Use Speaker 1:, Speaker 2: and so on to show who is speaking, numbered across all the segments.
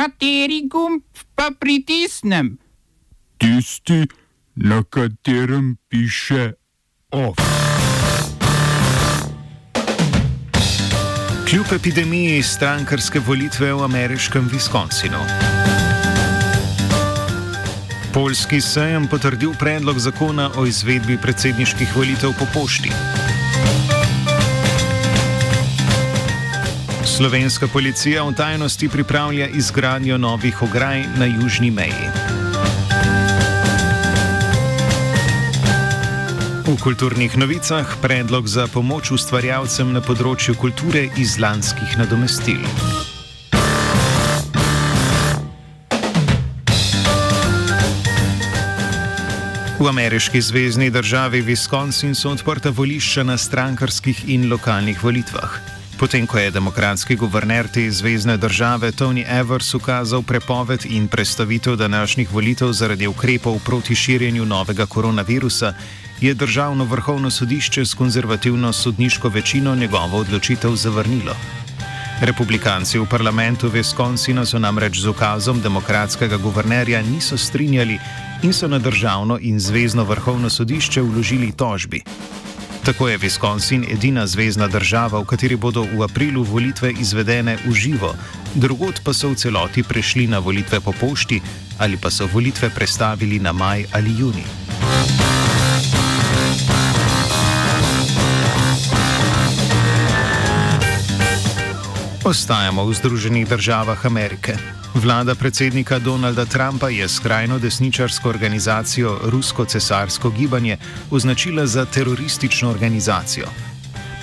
Speaker 1: Kateri gumb pa pritisnem?
Speaker 2: Tisti, na katerem piše OF.
Speaker 3: Kljub epidemiji strankarske volitve v ameriškem Wisconsinu. Poljski sejem potrdil predlog zakona o izvedbi predsedniških volitev po pošti. Slovenska policija v tajnosti pripravlja izgradnjo novih ograj na južni meji. V kulturnih novicah predlog za pomoč ustvarjalcem na področju kulture iz lanskih nadomestil. V ameriški zvezdni državi Wisconsin so odprta volišča na strankarskih in lokalnih volitvah. Potem, ko je demokratski guverner te zvezdne države Tony Evers ukazal prepoved in prestavitev današnjih volitev zaradi ukrepov proti širjenju novega koronavirusa, je državno vrhovno sodišče s konzervativno sodniško večino njegovo odločitev zavrnilo. Republikanci v parlamentu Wisconsina so namreč z ukazom demokratskega guvernerja niso strinjali in so na državno in zvezdno vrhovno sodišče vložili tožbi. Tako je Wisconsin edina zvezdna država, v kateri bodo v aprilu volitve izvedene v živo, drugot pa so v celoti prešli na volitve po pošti ali pa so volitve prestavili na maj ali juni. Ostajamo v Združenih državah Amerike. Vlada predsednika Donalda Trumpa je skrajno desničarsko organizacijo Rusko cesarsko gibanje označila za teroristično organizacijo.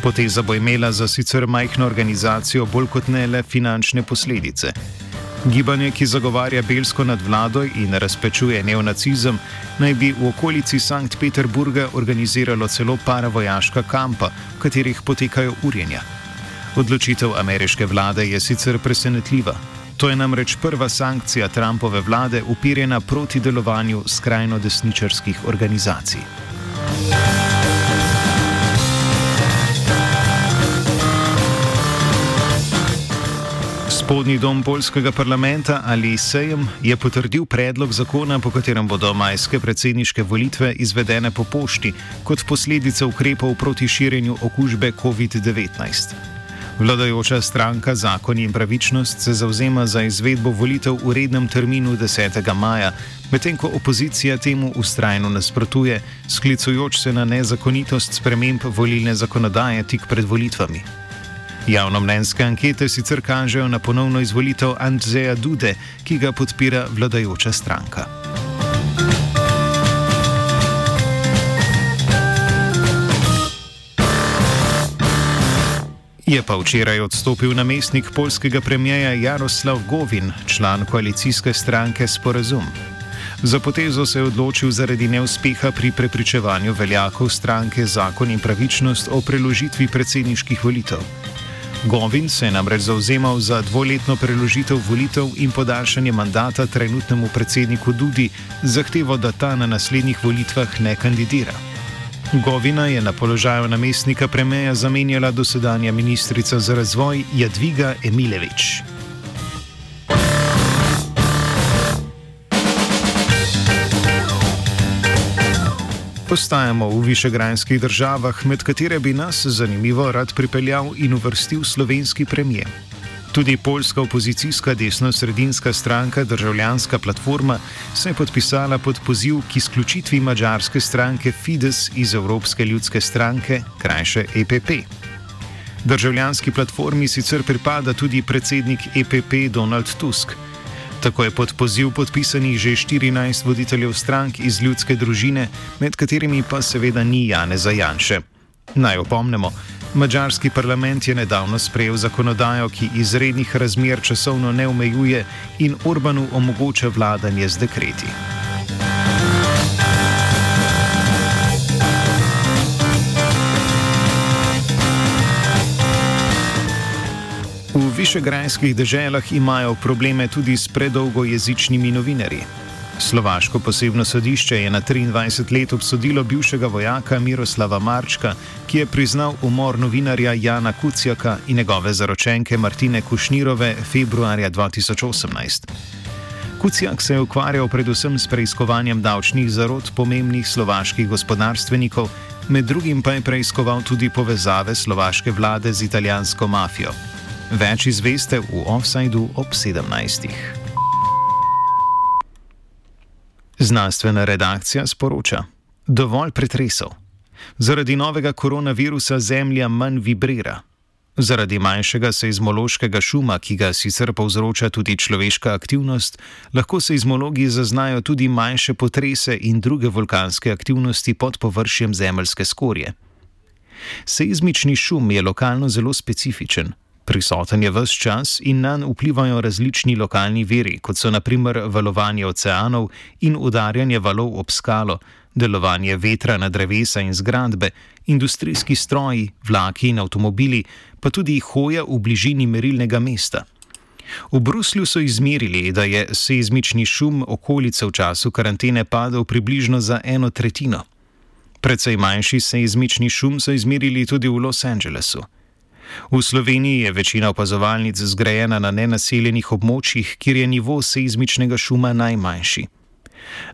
Speaker 3: Poteza bo imela za sicer majhno organizacijo bolj kot ne le finančne posledice. Gibanje, ki zagovarja belsko nadvlado in razpečuje neonacizem, naj bi v okolici Sankt Peterburga organiziralo celo paravojaška kampa, v katerih potekajo urjenja. Odločitev ameriške vlade je sicer presenetljiva. To je namreč prva sankcija Trumpove vlade upirjena proti delovanju skrajno desničarskih organizacij. Spodnji dom polskega parlamenta ali Sejem je potrdil predlog zakona, po katerem bodo majske predsedniške volitve izvedene po pošti kot posledica ukrepov proti širjenju okužbe COVID-19. Vladajoča stranka Zakon in pravičnost se zauzema za izvedbo volitev v rednem terminu 10. maja, medtem ko opozicija temu ustrajno nasprotuje, sklicujoč se na nezakonitost sprememb volilne zakonodaje tik pred volitvami. Javnomnenjske ankete sicer kažejo na ponovno izvolitev Andreja Dude, ki ga podpira vladajoča stranka. Je pa včeraj odstopil namestnik polskega premijeja Jaroslav Govin, član koalicijske stranke Sporazum. Za potezo se je odločil zaradi neuspeha pri prepričevanju veljakov stranke Zakon in pravičnost o preložitvi predsedniških volitev. Govin se je namreč zauzemal za dvoletno preložitev volitev in podaljšanje mandata trenutnemu predsedniku Dudi, zahtevo, da ta na naslednjih volitvah ne kandidira. Govina je na položaju namestnika premijeja zamenjala dosedanja ministrica za razvoj Jadviga Emilevič. Postajamo v višegrajskih državah, med katere bi nas zanimivo rad pripeljal in uvrstil slovenski premijer. Tudi polska opozicijska desno-sredinska stranka Državljanska platforma se je podpisala pod poziv k izključitvi mađarske stranke Fides iz Evropske ljudske stranke, krajše EPP. Državljanski platformi sicer pripada tudi predsednik EPP Donald Tusk. Tako je pod poziv podpisanih že 14 voditeljev strank iz ljudske družine, med katerimi pa seveda ni Jane Zajanše. Naj opomnimo, Mačarski parlament je nedavno sprejel zakonodajo, ki izrednih razmer časovno ne omejuje in Orbanu omogoča vladanje z dekreti. V višegrajskih deželah imajo probleme tudi s predolgojezičnimi novinarji. Slovaško posebno sodišče je na 23 let obsodilo bivšega vojaka Miroslava Marčka, ki je priznal umor novinarja Jana Kucijaka in njegove zaročenke Martine Kušnirove februarja 2018. Kucijak se je ukvarjal predvsem s preiskovanjem davčnih zarod pomembnih slovaških gospodarstvenikov, med drugim pa je preiskoval tudi povezave slovaške vlade z italijansko mafijo. Več izveste v offsajdu ob 17. Znanstvena redakcija sporoča: Dovolj pretresov. Zaradi novega koronavirusa Zemlja manj vibrira. Zaradi manjšega seizmološkega šuma, ki ga sicer povzroča tudi človeška aktivnost, lahko seizmologi zaznajo tudi manjše potrese in druge vulkanske aktivnosti pod površjem zemeljske skorje. Seizmični šum je lokalno zelo specifičen. Prisoten je vse čas in na njega vplivajo različni lokalni veri, kot so naprimer valovanje oceanov in udarjanje valov ob skalo, delovanje vetra na drevesa in zgradbe, industrijski stroji, vlaki in avtomobili, pa tudi hoja v bližini merilnega mesta. V Bruslju so izmerili, da je seizmični šum okolice v času karantene padel približno za eno tretjino. Predvsej manjši seizmični šum so izmerili tudi v Los Angelesu. V Sloveniji je večina opazovalnic zgrajena na nenaseljenih območjih, kjer je nivo seizmičnega šuma najmanjši.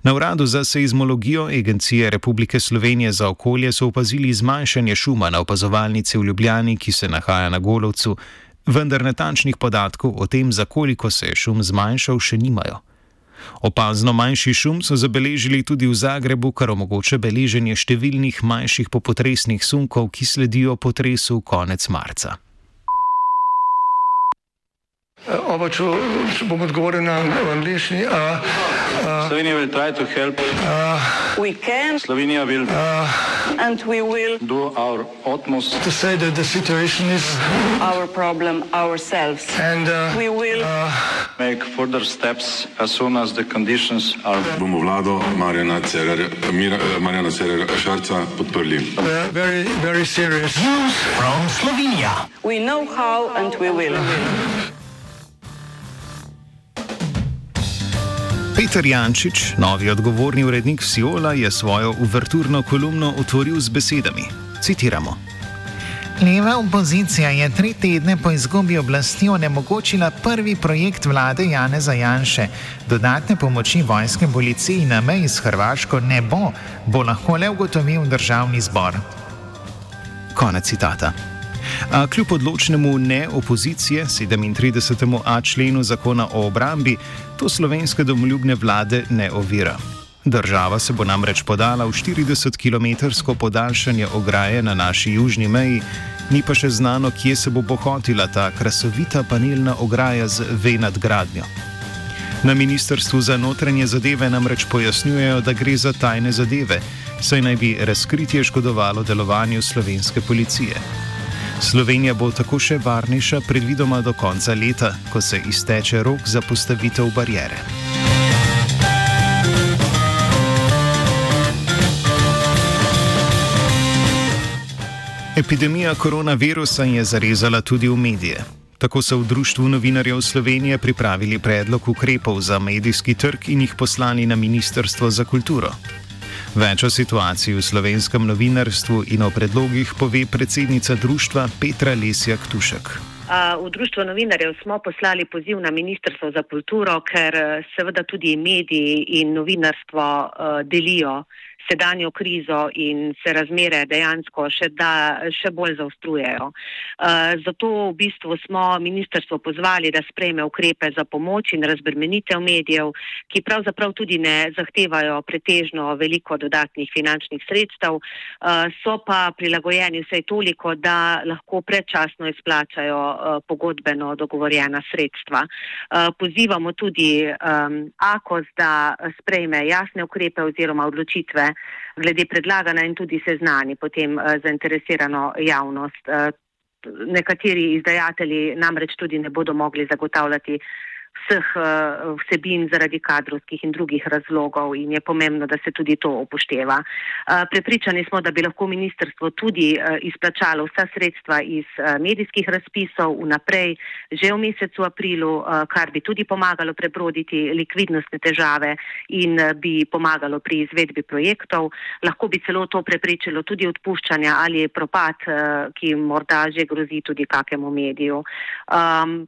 Speaker 3: Na uradu za seizmologijo Agencije Republike Slovenije za okolje so opazili zmanjšanje šuma na opazovalnici v Ljubljani, ki se nahaja na Golovcu, vendar natančnih podatkov o tem, za koliko se je šum zmanjšal, še nimajo. Opazno manjši šum so zabeležili tudi v Zagrebu, kar omogoča beleženje številnih manjših popotresnih sunkov, ki sledijo potresu konec marca.
Speaker 4: Oba, če, če bom odgovoril na angliški.
Speaker 5: Slovenija bo poskušala pomagati. Slovenija bo naredila svoj utmost,
Speaker 4: da bo rekla, da je situacija
Speaker 5: naš problem. In bomo naredili nadaljnje korake, as soon as the conditions are.
Speaker 6: Bomo vlado Marjana Cererera Šarca podprli.
Speaker 4: Very, very serious.
Speaker 7: News from Slovenia.
Speaker 5: We know how and we will.
Speaker 3: Peter Jančič, novi odgovorni urednik Siola, je svojo uverturno kolumno otvoril z besedami. Citiramo.
Speaker 8: Leva opozicija je tri tedne po izgubi oblasti onemogočila prvi projekt vlade Janeza Janše. Dodatne pomoči vojske policiji na meji s Hrvaško ne bo, bo lahko le ugotovil državni zbor.
Speaker 3: Konec citata. A kljub odločnemu ne opozicije 37a členu zakona o obrambi, to slovenske domoljubne vlade ne ovira. Država se bo namreč podala v 40-kilometrsko podaljšanje ograje na naši južni meji, ni pa še znano, kje se bo pohotila ta krasovita panelna ograja z V nadgradnjo. Na Ministrstvu za notranje zadeve namreč pojasnjujejo, da gre za tajne zadeve, saj naj bi razkritje škodovalo delovanju slovenske policije. Slovenija bo tako še varnejša, predvidoma do konca leta, ko se izteče rok za postavitev barijere. Epidemija koronavirusa je zarezala tudi v medije. Tako so v Društvu novinarjev Slovenije pripravili predlog ukrepov za medijski trg in jih poslali na Ministrstvo za kulturo. Več o situaciji v slovenskem novinarstvu in o predlogih pove predsednica društva Petra Lesjak Tušek.
Speaker 9: V Društvo novinarjev smo poslali poziv na Ministrstvo za kulturo, ker seveda tudi mediji in novinarstvo delijo sedanjo krizo in se razmere dejansko še, da, še bolj zaostrujejo. Uh, zato v bistvu smo ministrstvo pozvali, da sprejme ukrepe za pomoč in razbremenitev medijev, ki pravzaprav tudi ne zahtevajo pretežno veliko dodatnih finančnih sredstev, uh, so pa prilagojeni vsej toliko, da lahko predčasno izplačajo uh, pogodbeno dogovorjena sredstva. Pozivamo tudi um, AKOS, da sprejme jasne ukrepe oziroma odločitve, glede predlagana in tudi seznani potem uh, zainteresirano javnost. Uh, nekateri izdajatelji namreč tudi ne bodo mogli zagotavljati vseh uh, vsebin zaradi kadrovskih in drugih razlogov in je pomembno, da se tudi to upošteva. Uh, prepričani smo, da bi lahko ministrstvo tudi uh, izplačalo vsa sredstva iz uh, medijskih razpisov vnaprej že v mesecu aprilu, uh, kar bi tudi pomagalo prebroditi likvidnostne težave in uh, bi pomagalo pri izvedbi projektov. Lahko bi celo to preprečilo tudi odpuščanja ali propad, uh, ki morda že grozi tudi kakemu mediju. Um,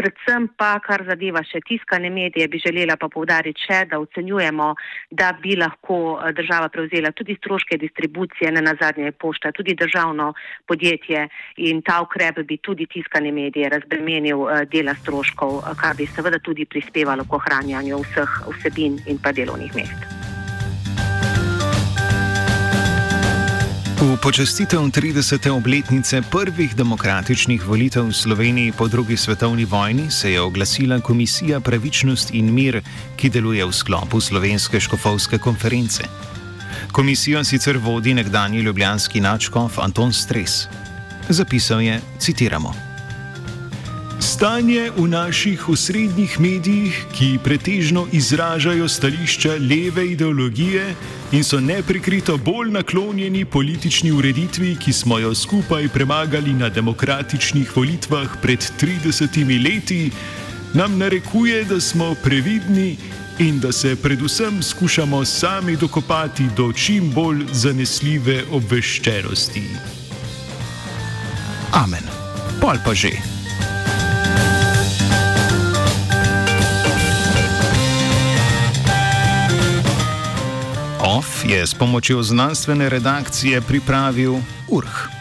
Speaker 9: Predvsem pa, kar zadeva še tiskane medije, bi želela pa povdariti še, da ocenjujemo, da bi lahko eh, država prevzela tudi stroške distribucije, ne na zadnje pošta, tudi državno podjetje in ta ukrep bi tudi tiskane medije razbremenil eh, dela stroškov, eh, kar bi seveda tudi prispevalo k ohranjanju vseh vsebin in pa delovnih mest.
Speaker 3: V počastitev 30. obletnice prvih demokratičnih volitev v Sloveniji po drugi svetovni vojni se je oglasila Komisija Pravičnost in mir, ki deluje v sklopu Slovenske škofovske konference. Komisijo sicer vodi nekdani ljubljanski načkov Anton Stres. Zapisal je: Citiramo.
Speaker 10: Stanje v naših osrednjih medijih, ki pretežno izražajo stališča leve ideologije in so neprikrito bolj naklonjeni politični ureditvi, ki smo jo skupaj premagali na demokratičnih volitvah pred 30 leti, nam narekuje, da smo previdni in da se predvsem skušamo sami dokopati do čim bolj zanesljive obveščenosti.
Speaker 3: Amen. Pol pa že. OF je s pomočjo znanstvene redakcije pripravil URH.